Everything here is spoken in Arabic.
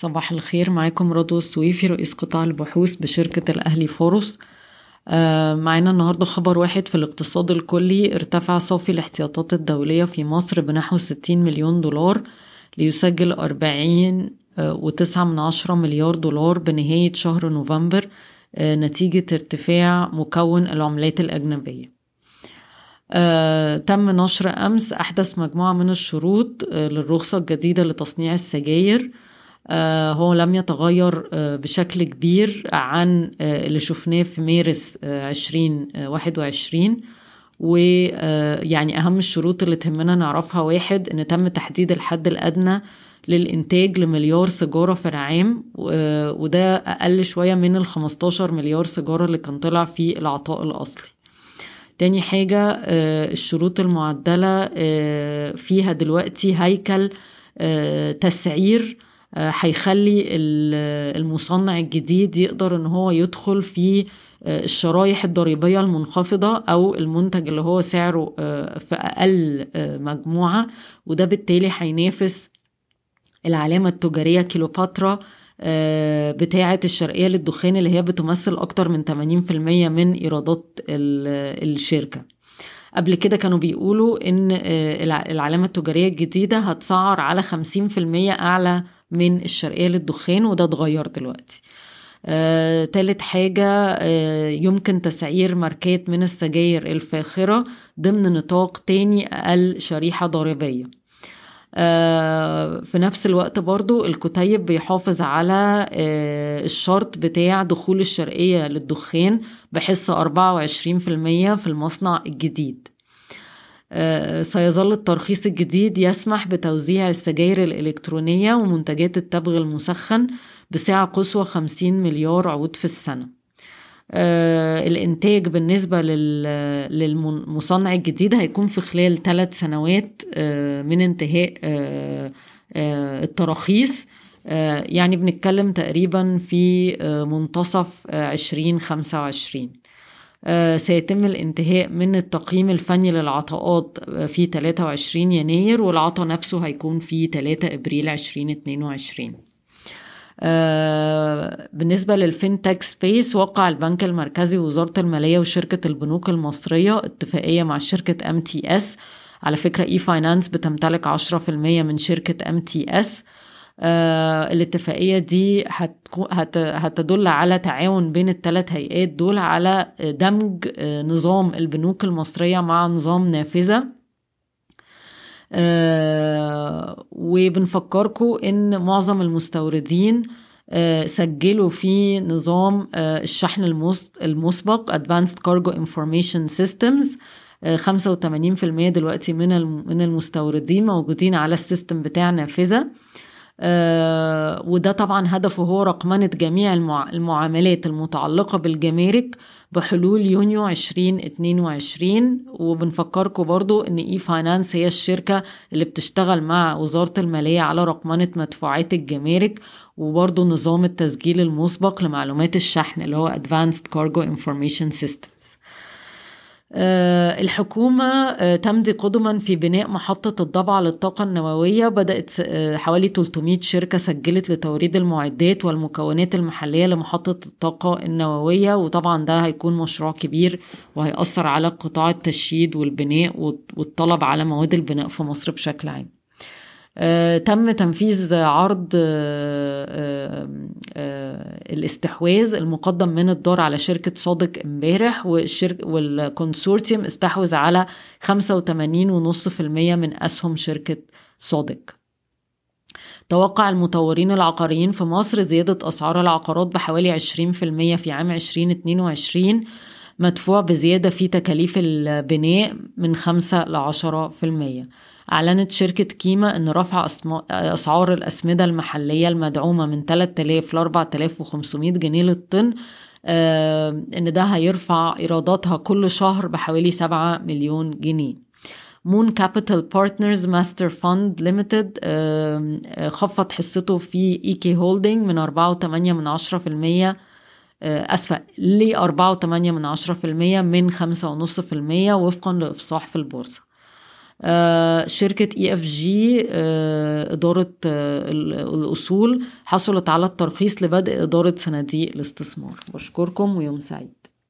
صباح الخير. معاكم رضوى السويفي رئيس قطاع البحوث بشركة الأهلي فاروس. آه، معانا النهاردة خبر واحد في الاقتصاد الكلي. ارتفع صافي الاحتياطات الدولية في مصر بنحو 60 مليون دولار ليسجل 40 آه، وتسعة من عشرة مليار دولار بنهاية شهر نوفمبر آه، نتيجة ارتفاع مكون العملات الأجنبية. آه، تم نشر أمس أحدث مجموعة من الشروط آه، للرخصة الجديدة لتصنيع السجاير. هو لم يتغير آه، بشكل كبير عن آه، اللي شفناه في مارس عشرين واحد وعشرين. ويعني أهم الشروط اللي تهمنا نعرفها واحد إن تم تحديد الحد الأدنى للإنتاج لمليار سيجارة في العام وده أقل شوية من ال 15 مليار سيجارة اللي كان طلع في العطاء الأصلي. تاني حاجة الشروط المعدلة فيها دلوقتي هيكل تسعير هيخلي المصنع الجديد يقدر إن هو يدخل في الشرايح الضريبية المنخفضة أو المنتج اللي هو سعره في أقل مجموعة. وده بالتالي هينافس العلامة التجارية كيلوباترا بتاعة الشرقية للدخان اللي هي بتمثل أكتر من 80% من إيرادات الشركة. قبل كده كانوا بيقولوا إن العلامة التجارية الجديدة هتسعر على 50% أعلى من الشرقية للدخان وده اتغير دلوقتي. آه، تالت حاجة آه، يمكن تسعير ماركات من السجاير الفاخرة ضمن نطاق تاني أقل شريحة ضريبية. آه، في نفس الوقت برضو الكتيب بيحافظ على آه، الشرط بتاع دخول الشرقية للدخان بحصة 24% في المصنع الجديد. سيظل الترخيص الجديد يسمح بتوزيع السجاير الإلكترونية ومنتجات التبغ المسخن بسعة قصوى 50 مليار عود في السنة. آه الإنتاج بالنسبة للمصنع الجديد هيكون في خلال ثلاث سنوات آه من انتهاء آه آه التراخيص. آه يعني بنتكلم تقريبا في آه منتصف عشرين خمسة وعشرين. سيتم الانتهاء من التقييم الفني للعطاءات في 23 يناير والعطاء نفسه هيكون في 3 إبريل 2022 آه بالنسبة للفينتك سبيس وقع البنك المركزي ووزارة المالية وشركة البنوك المصرية اتفاقية مع شركة MTS على فكرة e-finance بتمتلك عشرة في المية من شركة MTS آه الاتفاقية دي هت هتدل على تعاون بين الثلاث هيئات دول على دمج آه نظام البنوك المصرية مع نظام نافذة. آه وبنفكركم إن معظم المستوردين آه سجلوا في نظام آه الشحن المسبق Advanced Cargo Information Systems. 85% دلوقتي من من المستوردين موجودين على السيستم بتاع نافذة. آه وده طبعا هدفه هو رقمنة جميع المع... المعاملات المتعلقة بالجمارك بحلول يونيو 2022 وبنفكركم برضو إن اي فاينانس هي الشركة اللي بتشتغل مع وزارة المالية على رقمنة مدفوعات الجمارك وبرضو نظام التسجيل المسبق لمعلومات الشحن اللي هو Advanced Cargo Information Systems. الحكومة تمضي قدما في بناء محطة الضبعة للطاقة النووية. بدأت حوالي 300 شركة سجلت لتوريد المعدات والمكونات المحلية لمحطة الطاقة النووية. وطبعا ده هيكون مشروع كبير وهيأثر على قطاع التشييد والبناء والطلب على مواد البناء في مصر بشكل عام. آه، تم تنفيذ عرض آه، آه، الاستحواذ المقدم من الدار على شركة صادق امبارح والشركة والكونسورتيوم استحوذ على 85.5% من أسهم شركة صادق. توقع المطورين العقاريين في مصر زيادة أسعار العقارات بحوالي 20% في عام 2022 مدفوع بزيادة في تكاليف البناء من 5 ل 10% أعلنت شركة كيما أن رفع أسعار الأسمدة المحلية المدعومة من 3000 ل 4500 جنيه للطن آه إن ده هيرفع إيراداتها كل شهر بحوالي 7 مليون جنيه. Moon Capital Partners Master Fund Limited خفض حصته في EK Holding من 4.8 من 10% أسفة ل 4.8 من 10% من 5.5% وفقا لإفصاح في البورصة؟ شركة EFG إدارة الأصول حصلت على الترخيص لبدء إدارة صناديق الاستثمار. بشكركم ويوم سعيد.